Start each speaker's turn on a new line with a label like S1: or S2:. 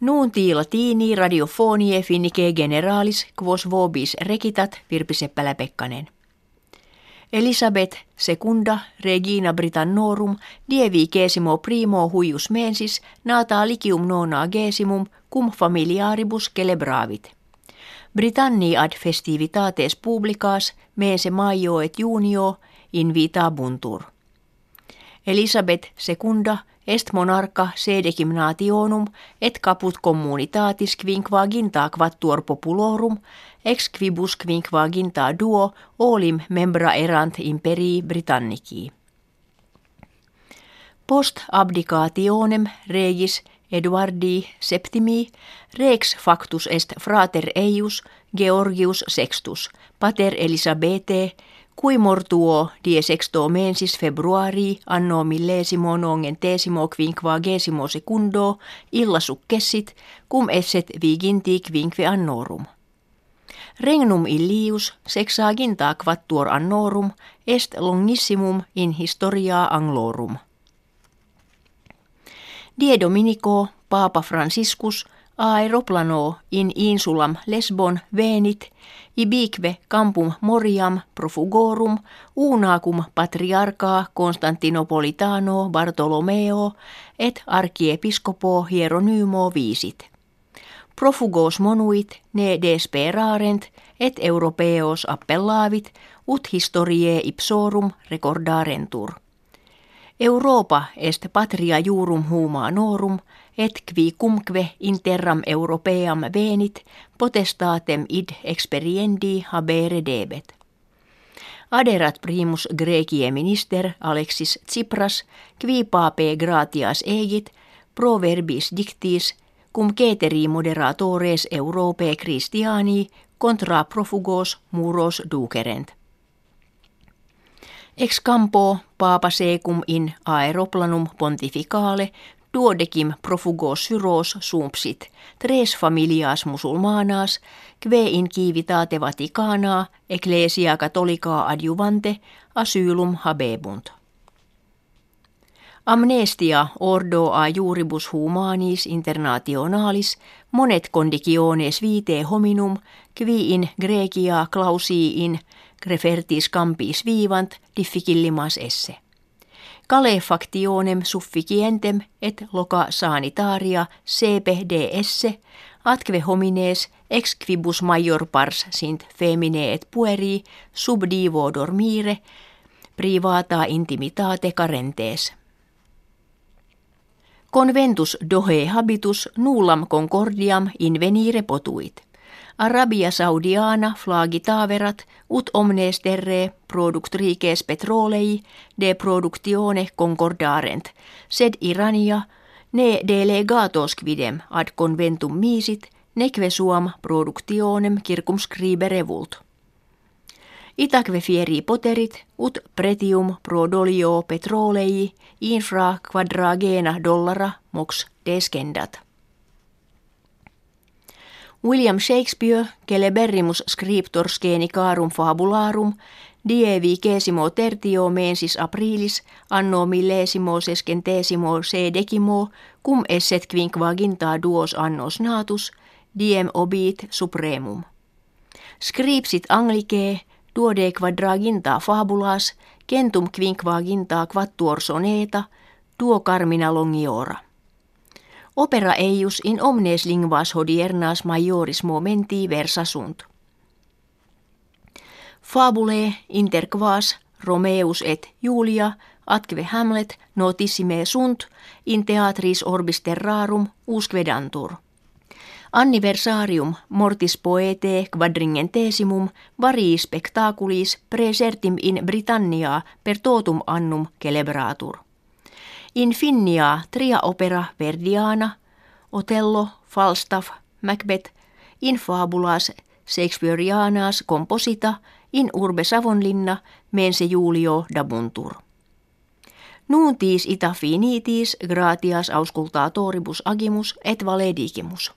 S1: Nuunti latini radiofonie finnike generalis quos vobis rekitat Virpi Seppälä-Pekkanen. Elisabeth secunda regina Britannorum dievi gesimo primo huius mensis nata licium nona gesimum cum familiaribus celebravit. Britanni ad festivitates publicas mese maio et junio invitabuntur. Elisabeth secunda est monarca sede gymnationum et caput communitatis quinquaginta quattuor populorum ex quibus quinquaginta duo olim membra erant imperii Britannici. Post abdicationem regis Eduardi septimi rex factus est frater eius Georgius sextus pater Elisabete Cui mortuo die sexto mensis februari anno millesimo nongen tesimo quinquagesimo secundo illa successit cum esset viginti quinque annorum. Regnum illius sexaginta quattuor annorum est longissimum in historia anglorum. Die Dominico, Papa Franciscus, aeroplano in insulam Lesbon venit, ibique campum moriam profugorum, unacum patriarca Constantinopolitano Bartolomeo et archiepiscopo Hieronymo viisit. Profugos monuit ne desperarent et europeos appellavit ut historiae ipsorum recordarentur. Europa est patria jurum humanorum, et qui cumque interram europeam venit potestatem id experiendi habere debet. Aderat primus Grekie minister Alexis Tsipras, qui pape gratias egit, proverbis dictis, cum ceteri moderatores Europe Christiani contra profugos muros ducerent. Ex campo papa secum in aeroplanum pontificale duodecim profugos syros sumpsit, tres familias musulmanas, kve in kivitate Vaticana, ecclesia catholica adjuvante, asylum habebunt. Amnestia ordo a juribus humanis internationalis monet conditiones vitae hominum qui in Grecia clausiin grefertis campis vivant difficillimas esse. Calefactionem sufficientem et loca sanitaria sepe esse atque homines ex quibus major pars sint femine et pueri sub divo dormire privata intimitate carentes. Conventus dohe habitus nullam concordiam invenire potuit. Arabia Saudiana flagitaverat ut omnes terre product petrolei de productione concordarent, sed Irania ne delegatos quidem ad conventum misit, neque suam productionem circumscriberevult. Itaque fieri poterit ut pretium pro dolio petrolei infra quadragena dollara mox descendat. William Shakespeare, celeberrimus scriptor carum fabularum, die Kesimo tertio mensis aprilis anno millesimo sesquentesimo se decimo cum esset quinquaginta duos annos natus, diem obit supremum. Scripsit anglicae duode quadraginta fabulas, centum quinquaginta quattuor soneta, duo carmina longiora. Opera eius in omnes linguas hodiernas majoris momenti versa sunt. Fabule interquas Romeus et Julia atque Hamlet notissime sunt in teatris orbis terrarum usquedantur. Anniversarium mortis poete quadringentesimum vari spectaculis presertim in Britannia per totum annum celebratur. In Finnia tria opera Verdiana, Otello, Falstaff, Macbeth, in fabulas Shakespeareanas composita, in urbe Savonlinna, mense Julio dabuntur. Nuuntis ita finitis gratias auscultatoribus agimus et valedigimus.